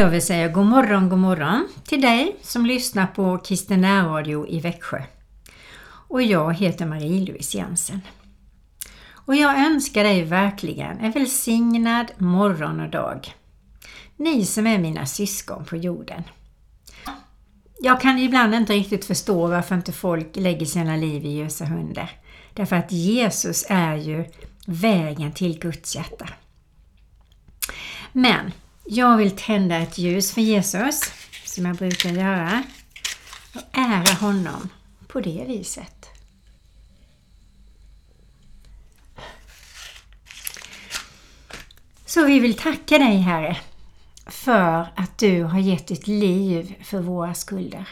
jag vill säga god morgon, god morgon till dig som lyssnar på Kristen Radio i Växjö. Och jag heter Marie-Louise Jensen. Och jag önskar dig verkligen en välsignad morgon och dag. Ni som är mina syskon på jorden. Jag kan ibland inte riktigt förstå varför inte folk lägger sina liv i ljusa hundar. Därför att Jesus är ju vägen till Guds hjärta. Men jag vill tända ett ljus för Jesus, som jag brukar göra, och ära honom på det viset. Så vi vill tacka dig Herre för att du har gett ditt liv för våra skulder.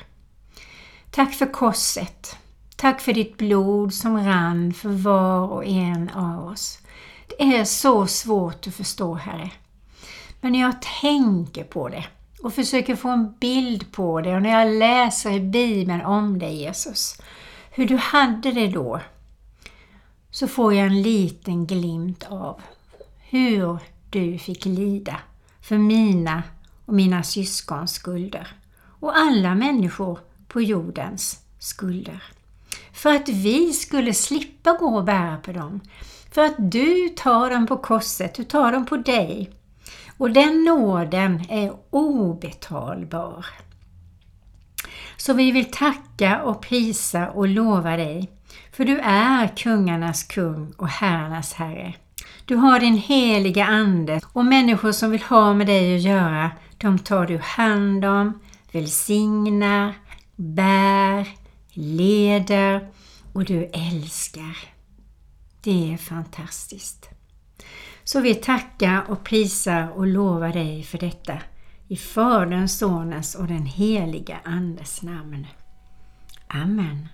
Tack för korset. Tack för ditt blod som rann för var och en av oss. Det är så svårt att förstå Herre. Men när jag tänker på det och försöker få en bild på det och när jag läser i Bibeln om dig Jesus, hur du hade det då, så får jag en liten glimt av hur du fick lida för mina och mina syskons skulder och alla människor på jordens skulder. För att vi skulle slippa gå och bära på dem. För att du tar dem på korset, du tar dem på dig. Och den nåden är obetalbar. Så vi vill tacka och prisa och lova dig, för du är kungarnas kung och herrarnas herre. Du har din heliga Ande och människor som vill ha med dig att göra, de tar du hand om, välsignar, bär, leder och du älskar. Det är fantastiskt. Så vi tackar och prisar och lovar dig för detta i Faderns, Sonens och den heliga Andes namn. Amen.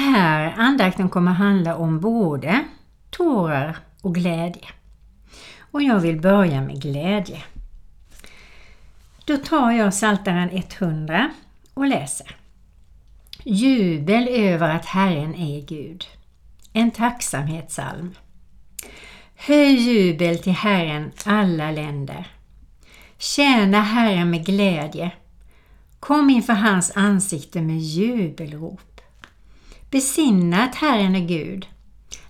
Här andakten kommer handla om både tårar och glädje. Och jag vill börja med glädje. Då tar jag Psaltaren 100 och läser. Jubel över att Herren är Gud. En tacksamhetssalm. Höj jubel till Herren alla länder. Tjäna Herren med glädje. Kom inför hans ansikte med jubelrop. Besinna att Herren är Gud.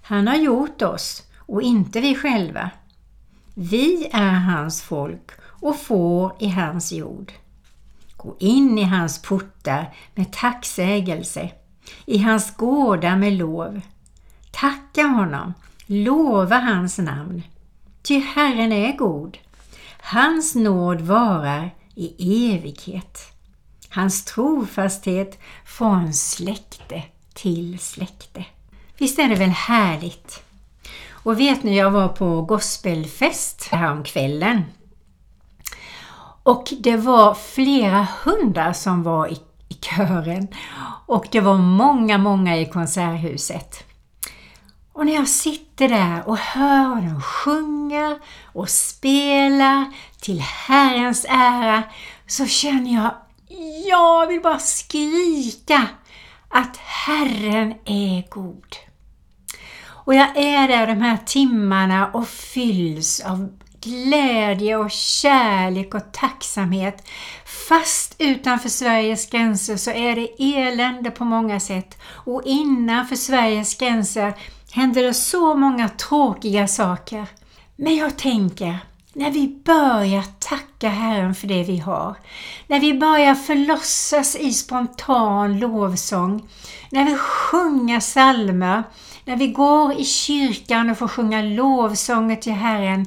Han har gjort oss och inte vi själva. Vi är hans folk och får i hans jord. Gå in i hans portar med tacksägelse, i hans gårdar med lov. Tacka honom, lova hans namn. Ty Herren är god. Hans nåd varar i evighet. Hans trofasthet från släkte till släkte. Visst är det väl härligt? Och vet ni, jag var på gospelfest häromkvällen. Och det var flera hundar som var i, i kören. Och det var många, många i konserthuset. Och när jag sitter där och hör dem sjunga och spelar till Herrens ära så känner jag, jag vill bara skrika att Herren är god. Och jag är där de här timmarna och fylls av glädje och kärlek och tacksamhet. Fast utanför Sveriges gränser så är det elände på många sätt och innanför Sveriges gränser händer det så många tråkiga saker. Men jag tänker, när vi börjar tacka Herren för det vi har, när vi börjar förlossas i spontan lovsång, när vi sjunger salmer, när vi går i kyrkan och får sjunga lovsånger till Herren,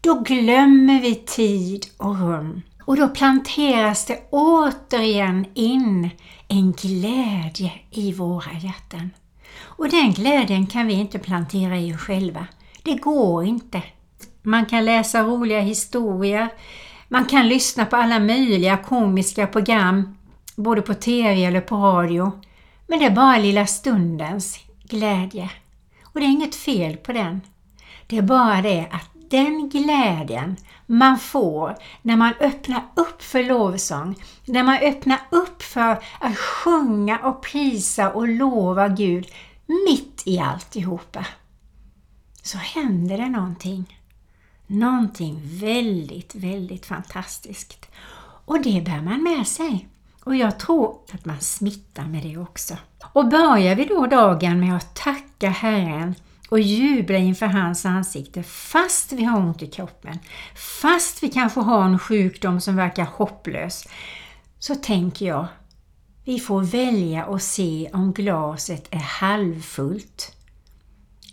då glömmer vi tid och rum. Och då planteras det återigen in en glädje i våra hjärtan. Och den glädjen kan vi inte plantera i oss själva. Det går inte. Man kan läsa roliga historier, man kan lyssna på alla möjliga komiska program, både på TV eller på radio. Men det är bara lilla stundens glädje. Och det är inget fel på den. Det är bara det att den glädjen man får när man öppnar upp för lovsång, när man öppnar upp för att sjunga och prisa och lova Gud mitt i alltihopa, så händer det någonting. Någonting väldigt, väldigt fantastiskt. Och det bär man med sig. Och jag tror att man smittar med det också. Och börjar vi då dagen med att tacka Herren och jubla inför hans ansikte fast vi har ont i kroppen, fast vi kanske har en sjukdom som verkar hopplös, så tänker jag, vi får välja och se om glaset är halvfullt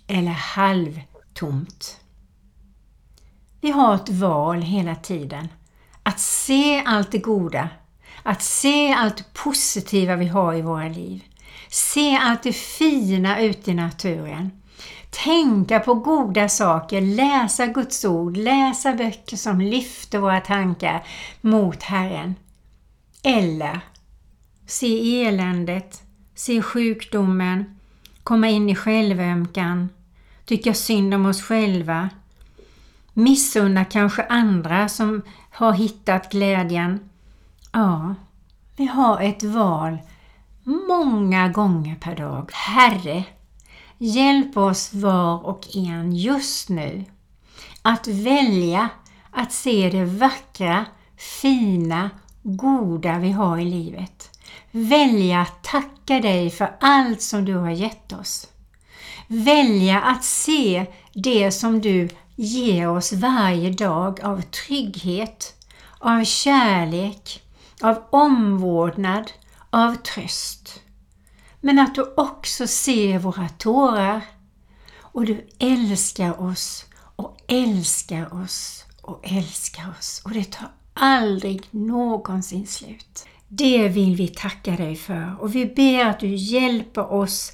eller halvtomt. Vi har ett val hela tiden. Att se allt det goda, att se allt det positiva vi har i våra liv. Se allt det fina ute i naturen tänka på goda saker, läsa Guds ord, läsa böcker som lyfter våra tankar mot Herren. Eller se eländet, se sjukdomen, komma in i självömkan, tycka synd om oss själva, missunna kanske andra som har hittat glädjen. Ja, vi har ett val många gånger per dag. Herre, Hjälp oss var och en just nu att välja att se det vackra, fina, goda vi har i livet. Välja att tacka dig för allt som du har gett oss. Välja att se det som du ger oss varje dag av trygghet, av kärlek, av omvårdnad, av tröst. Men att du också ser våra tårar. Och du älskar oss och älskar oss och älskar oss. Och det tar aldrig någonsin slut. Det vill vi tacka dig för. Och vi ber att du hjälper oss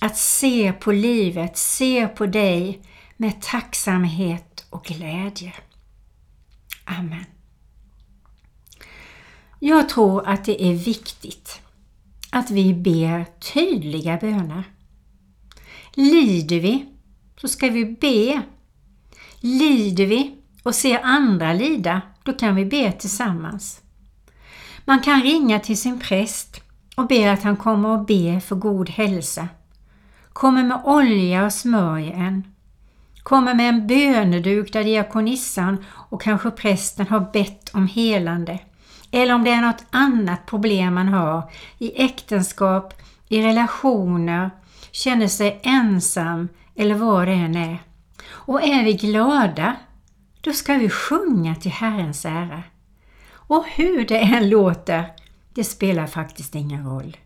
att se på livet, se på dig med tacksamhet och glädje. Amen. Jag tror att det är viktigt att vi ber tydliga böner. Lider vi så ska vi be. Lider vi och ser andra lida, då kan vi be tillsammans. Man kan ringa till sin präst och be att han kommer och ber för god hälsa. Kommer med olja och smörj en. Kommer med en böneduk där diakonissan och kanske prästen har bett om helande. Eller om det är något annat problem man har i äktenskap, i relationer, känner sig ensam eller vad det än är. Och är vi glada, då ska vi sjunga till Herrens ära. Och hur det än låter, det spelar faktiskt ingen roll.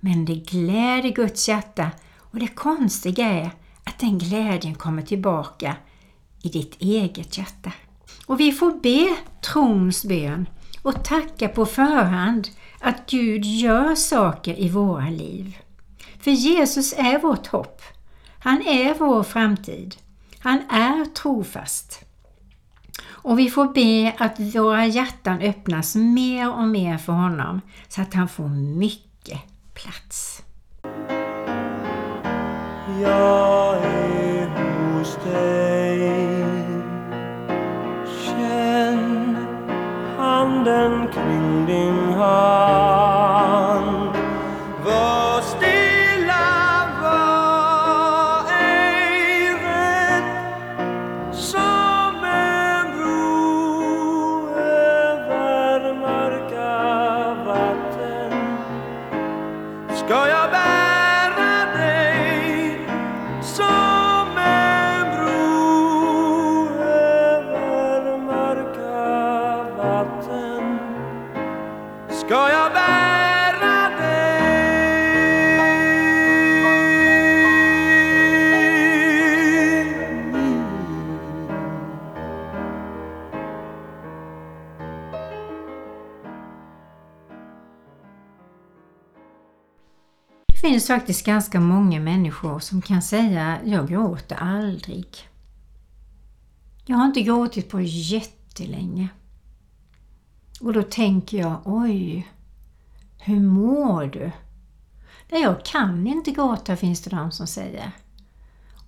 Men det gläder Guds hjärta och det konstiga är att den glädjen kommer tillbaka i ditt eget hjärta. Och vi får be trons bön och tacka på förhand att Gud gör saker i våra liv. För Jesus är vårt hopp. Han är vår framtid. Han är trofast. Och vi får be att våra hjärtan öppnas mer och mer för honom så att han får mycket plats. Jag är hos dig. Känn handen faktiskt ganska många människor som kan säga jag gråter aldrig. Jag har inte gråtit på jättelänge. Och då tänker jag, oj, hur mår du? Nej, jag kan inte gråta finns det de som säger.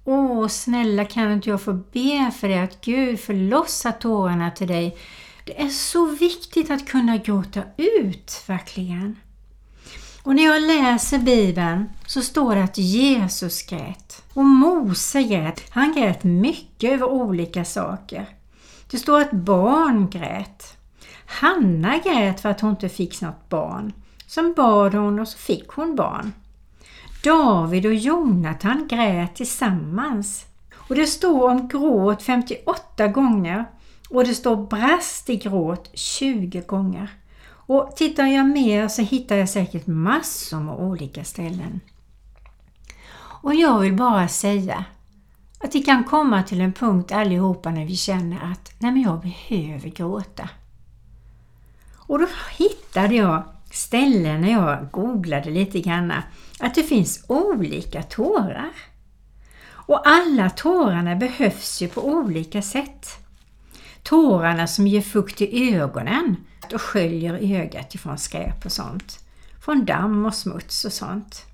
Åh, snälla kan inte jag få be för dig att Gud förlossar tårarna till dig? Det är så viktigt att kunna gråta ut, verkligen. Och när jag läser Bibeln så står det att Jesus grät och Mose grät. Han grät mycket över olika saker. Det står att barn grät. Hanna grät för att hon inte fick något barn. Sen bad hon och så fick hon barn. David och Jonathan grät tillsammans. Och det står om gråt 58 gånger och det står brast i gråt 20 gånger. Och tittar jag mer så hittar jag säkert massor med olika ställen. Och jag vill bara säga att vi kan komma till en punkt allihopa när vi känner att nej men jag behöver gråta. Och då hittade jag ställen när jag googlade lite grann att det finns olika tårar. Och alla tårarna behövs ju på olika sätt. Tårarna som ger fukt i ögonen och sköljer ögat ifrån skräp och sånt. Från damm och smuts och sånt.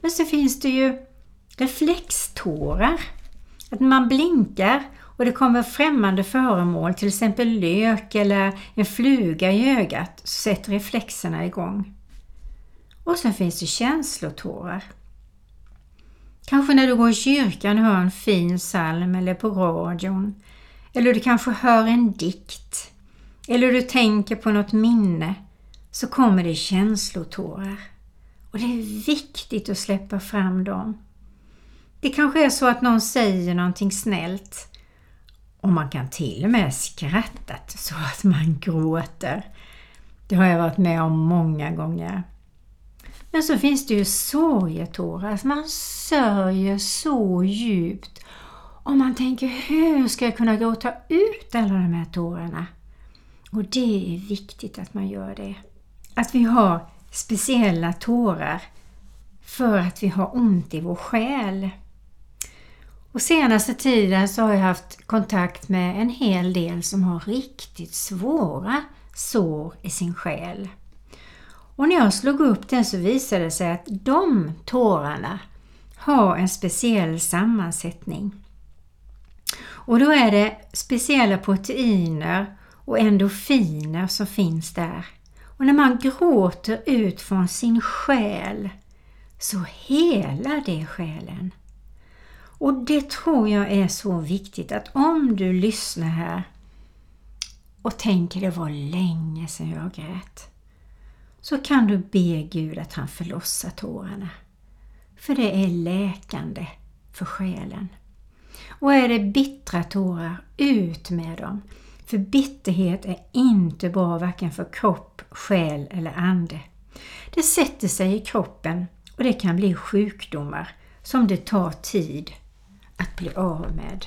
Men så finns det ju reflextårar. Att man blinkar och det kommer främmande föremål, till exempel lök eller en fluga i ögat, så sätter reflexerna igång. Och sen finns det känslotårar. Kanske när du går i kyrkan och hör en fin psalm eller på radion. Eller du kanske hör en dikt. Eller du tänker på något minne. Så kommer det känslotårar. Och det är viktigt att släppa fram dem. Det kanske är så att någon säger någonting snällt. Och man kan till och med skratta så att man gråter. Det har jag varit med om många gånger. Men så finns det ju sorgetårar. Man sörjer så djupt. Och man tänker, hur ska jag kunna gråta ut alla de här tårarna? Och det är viktigt att man gör det. Att vi har speciella tårar för att vi har ont i vår själ. Och senaste tiden så har jag haft kontakt med en hel del som har riktigt svåra sår i sin själ. Och när jag slog upp den så visade det sig att de tårarna har en speciell sammansättning. Och då är det speciella proteiner och endorfiner som finns där. Och när man gråter ut från sin själ så helar det själen. Och det tror jag är så viktigt att om du lyssnar här och tänker det var länge sedan jag grät så kan du be Gud att han förlossar tårarna. För det är läkande för själen. Och är det bittra tårar, ut med dem. För bitterhet är inte bra varken för kropp, själ eller ande. Det sätter sig i kroppen och det kan bli sjukdomar som det tar tid att bli av med.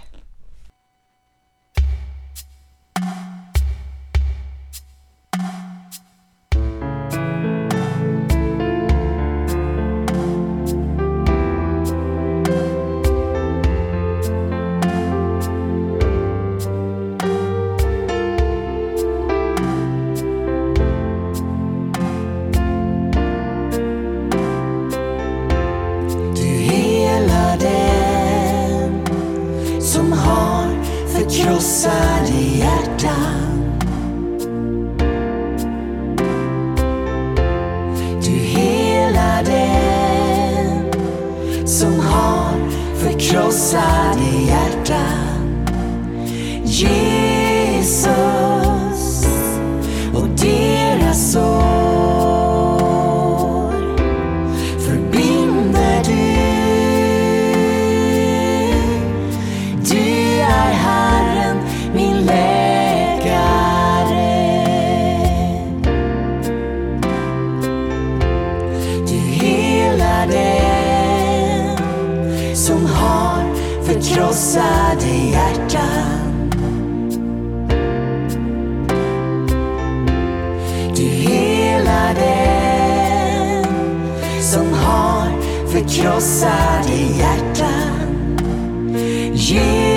Krossade hjärtan. Jesus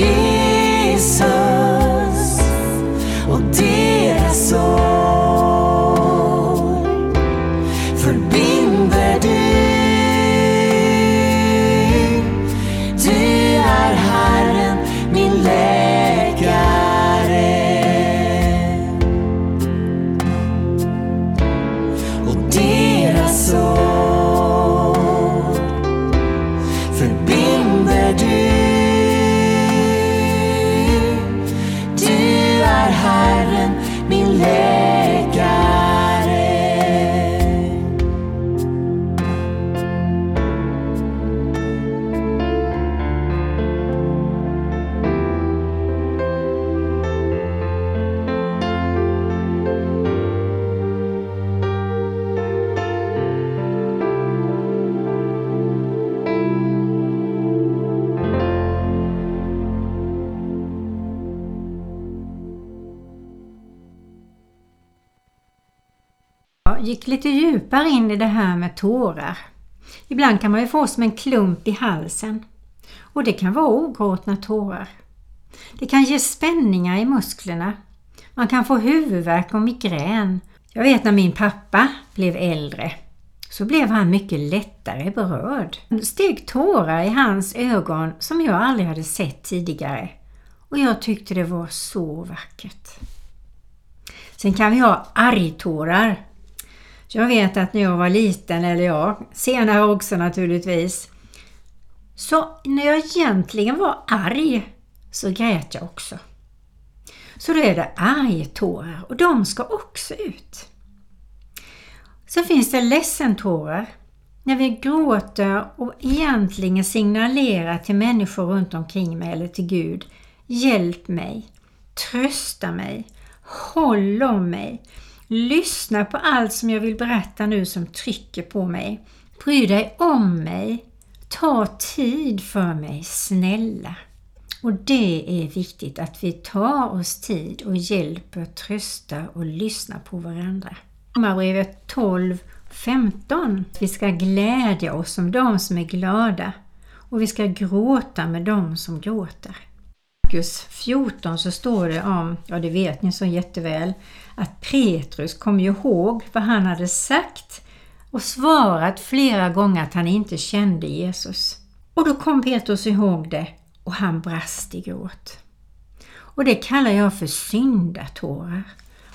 Jesus Jag gick lite djupare in i det här med tårar. Ibland kan man ju få som en klump i halsen. Och det kan vara ogråtna tårar. Det kan ge spänningar i musklerna. Man kan få huvudvärk och migrän. Jag vet när min pappa blev äldre så blev han mycket lättare berörd. Det steg tårar i hans ögon som jag aldrig hade sett tidigare. Och jag tyckte det var så vackert. Sen kan vi ha argtårar. Jag vet att när jag var liten, eller ja, senare också naturligtvis, så när jag egentligen var arg så grät jag också. Så då är det argtårar och de ska också ut. Så finns det ledsentårar när vi gråter och egentligen signalerar till människor runt omkring mig eller till Gud Hjälp mig, trösta mig, håll om mig, lyssna på allt som jag vill berätta nu som trycker på mig. Bry dig om mig, ta tid för mig, snälla. Och det är viktigt att vi tar oss tid och hjälper, tröstar och lyssnar på varandra. Romarbrevet 12, 15. Vi ska glädja oss som de som är glada och vi ska gråta med de som gråter. I Markus 14 så står det om, ja det vet ni så jätteväl, att Petrus kom ihåg vad han hade sagt och svarat flera gånger att han inte kände Jesus. Och då kom Petrus ihåg det och han brast i gråt. Och det kallar jag för syndatårar.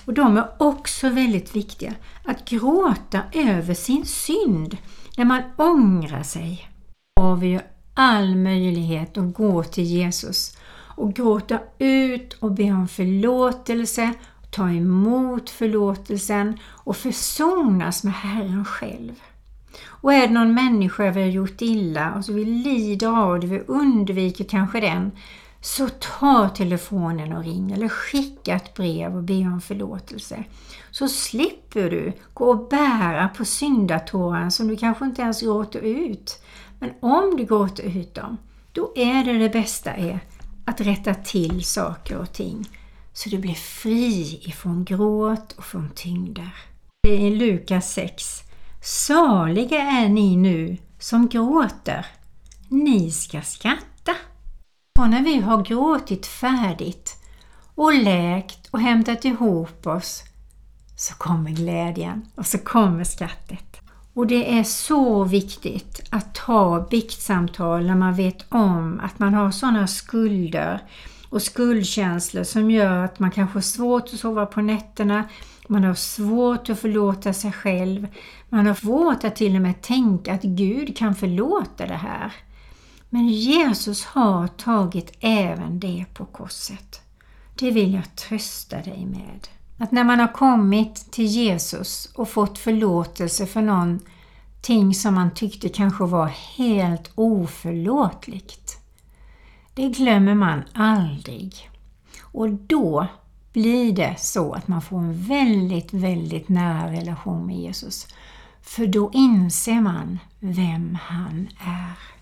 Och de är också väldigt viktiga. Att gråta över sin synd när man ångrar sig. Har vi ju all möjlighet att gå till Jesus och gråta ut och be om förlåtelse, ta emot förlåtelsen och försonas med Herren själv. Och är det någon människa vi har gjort illa och så vi lider av det, vi undviker kanske den, så ta telefonen och ring eller skicka ett brev och be om förlåtelse. Så slipper du gå och bära på syndatåren som du kanske inte ens gråter ut. Men om du gråter ut dem, då är det det bästa är att rätta till saker och ting så du blir fri ifrån gråt och från tyngder. Det är i Lukas 6. Saliga är ni nu som gråter. Ni ska skratta. Och när vi har gråtit färdigt och läkt och hämtat ihop oss så kommer glädjen och så kommer skrattet. Och det är så viktigt att ta biktsamtal när man vet om att man har sådana skulder och skuldkänslor som gör att man kanske har svårt att sova på nätterna, man har svårt att förlåta sig själv, man har svårt att till och med tänka att Gud kan förlåta det här. Men Jesus har tagit även det på korset. Det vill jag trösta dig med. Att när man har kommit till Jesus och fått förlåtelse för någonting som man tyckte kanske var helt oförlåtligt. Det glömmer man aldrig. Och då blir det så att man får en väldigt, väldigt nära relation med Jesus. För då inser man vem han är.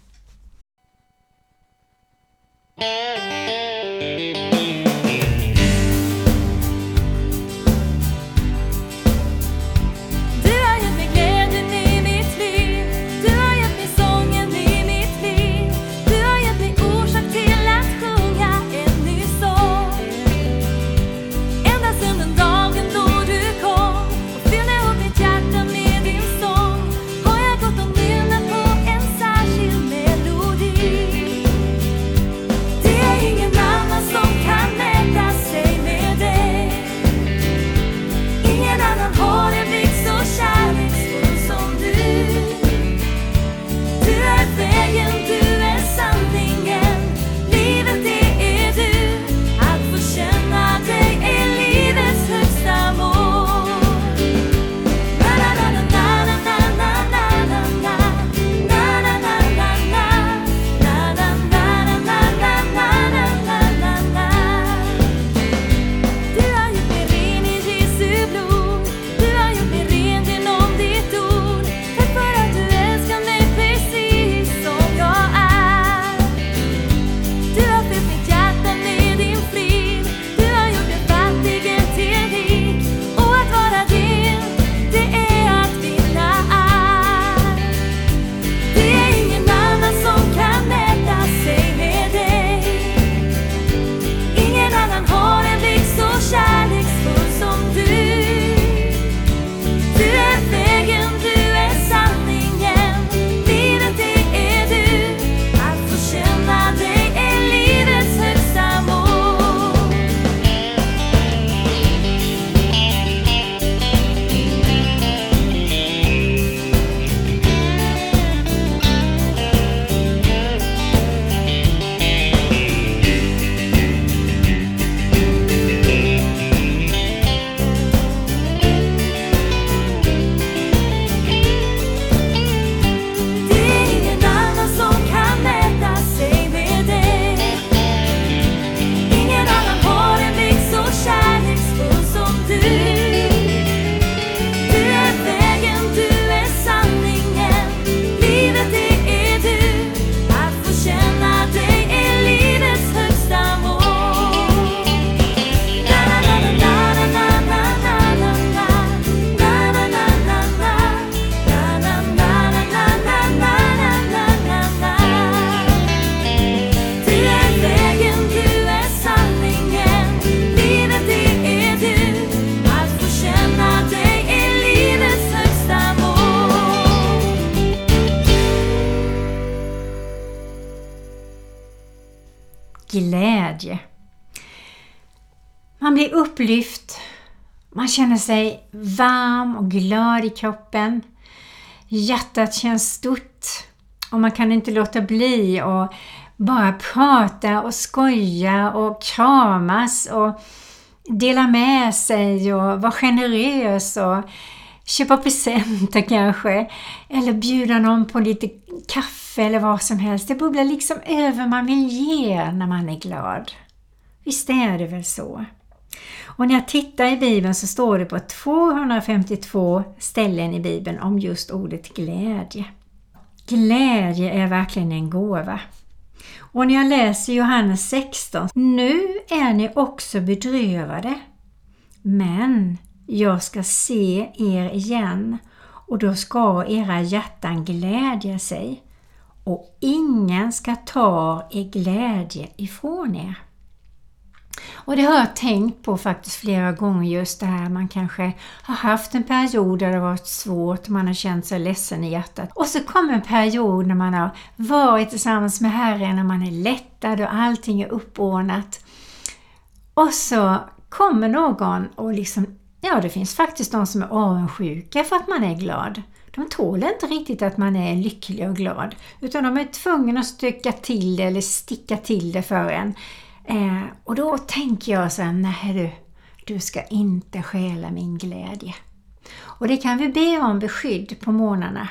Man blir upplyft, man känner sig varm och glad i kroppen. Hjärtat känns stort och man kan inte låta bli att bara prata och skoja och kramas och dela med sig och vara generös och köpa presenter kanske eller bjuda någon på lite kaffe eller vad som helst. Det bubblar liksom över, man vill ge när man är glad. Visst är det väl så? Och när jag tittar i Bibeln så står det på 252 ställen i Bibeln om just ordet glädje. Glädje är verkligen en gåva. Och när jag läser Johannes 16, nu är ni också bedrövade, men jag ska se er igen och då ska era hjärtan glädja sig och ingen ska ta er glädje ifrån er. Och det har jag tänkt på faktiskt flera gånger just det här man kanske har haft en period där det varit svårt, man har känt sig ledsen i hjärtat. Och så kommer en period när man har varit tillsammans med Herren, och man är lättad och allting är uppordnat. Och så kommer någon och liksom Ja, det finns faktiskt de som är avundsjuka för att man är glad. De tål inte riktigt att man är lycklig och glad. Utan de är tvungna att stöka till det eller sticka till det för en. Eh, och då tänker jag så här, nej du, du ska inte stjäla min glädje. Och det kan vi be om beskydd på morgnarna.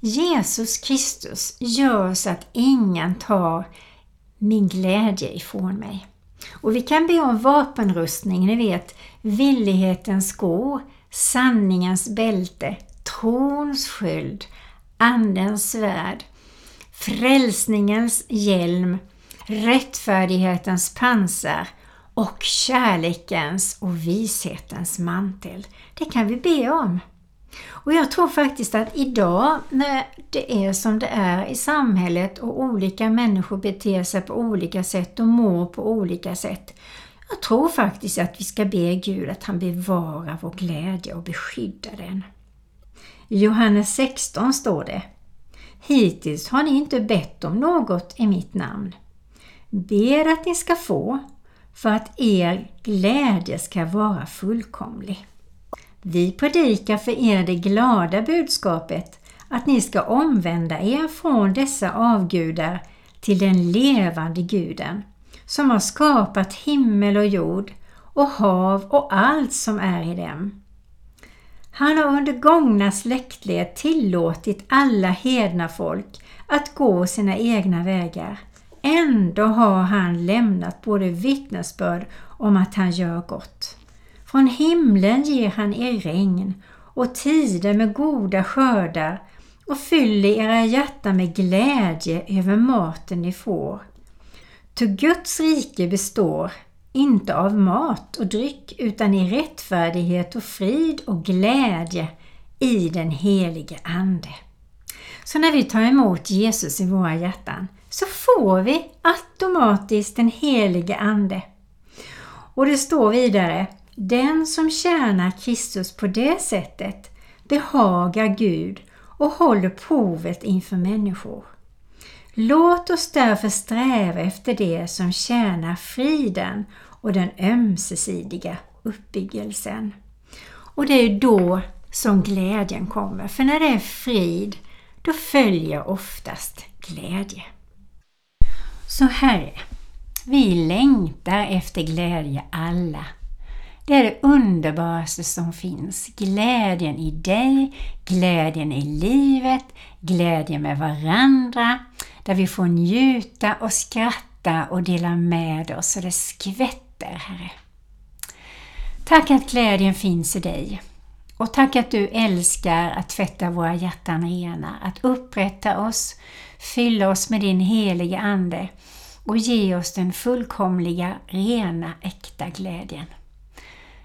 Jesus Kristus gör så att ingen tar min glädje ifrån mig. Och vi kan be om vapenrustning, ni vet villighetens skor, sanningens bälte, trons sköld, Andens svärd, frälsningens hjälm, rättfärdighetens pansar och kärlekens och vishetens mantel. Det kan vi be om. Och jag tror faktiskt att idag när det är som det är i samhället och olika människor beter sig på olika sätt och mår på olika sätt. Jag tror faktiskt att vi ska be Gud att han bevarar vår glädje och beskyddar den. I Johannes 16 står det Hittills har ni inte bett om något i mitt namn. Ber att ni ska få för att er glädje ska vara fullkomlig. Vi predikar för er det glada budskapet att ni ska omvända er från dessa avgudar till den levande guden som har skapat himmel och jord och hav och allt som är i dem. Han har under gångna släktled tillåtit alla hedna folk att gå sina egna vägar. Ändå har han lämnat både vittnesbörd om att han gör gott. Från himlen ger han er regn och tider med goda skördar och fyller era hjärtan med glädje över maten ni får. Ty Guds rike består inte av mat och dryck utan i rättfärdighet och frid och glädje i den helige Ande. Så när vi tar emot Jesus i våra hjärtan så får vi automatiskt den helige Ande. Och det står vidare, den som tjänar Kristus på det sättet behagar Gud och håller provet inför människor. Låt oss därför sträva efter det som tjänar friden och den ömsesidiga uppbyggelsen. Och det är då som glädjen kommer, för när det är frid, då följer oftast glädje. Så Herre, vi längtar efter glädje alla. Det är det underbaraste som finns. Glädjen i dig, glädjen i livet, glädjen med varandra, där vi får njuta och skratta och dela med oss så det skvätter, Herre. Tack att glädjen finns i dig. Och tack att du älskar att tvätta våra hjärtan rena, att upprätta oss, Fyll oss med din helige Ande och ge oss den fullkomliga, rena, äkta glädjen.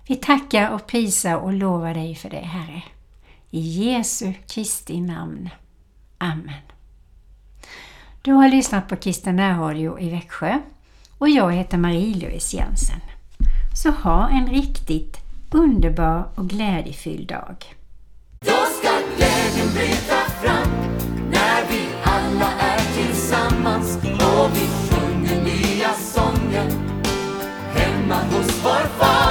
Vi tackar och prisar och lovar dig för det, Herre. I Jesu Kristi namn. Amen. Du har lyssnat på Kristen närradio i Växjö och jag heter Marie-Louise Jensen. Så ha en riktigt underbar och glädjefylld dag. Då ska glädjen bryta fram for fun.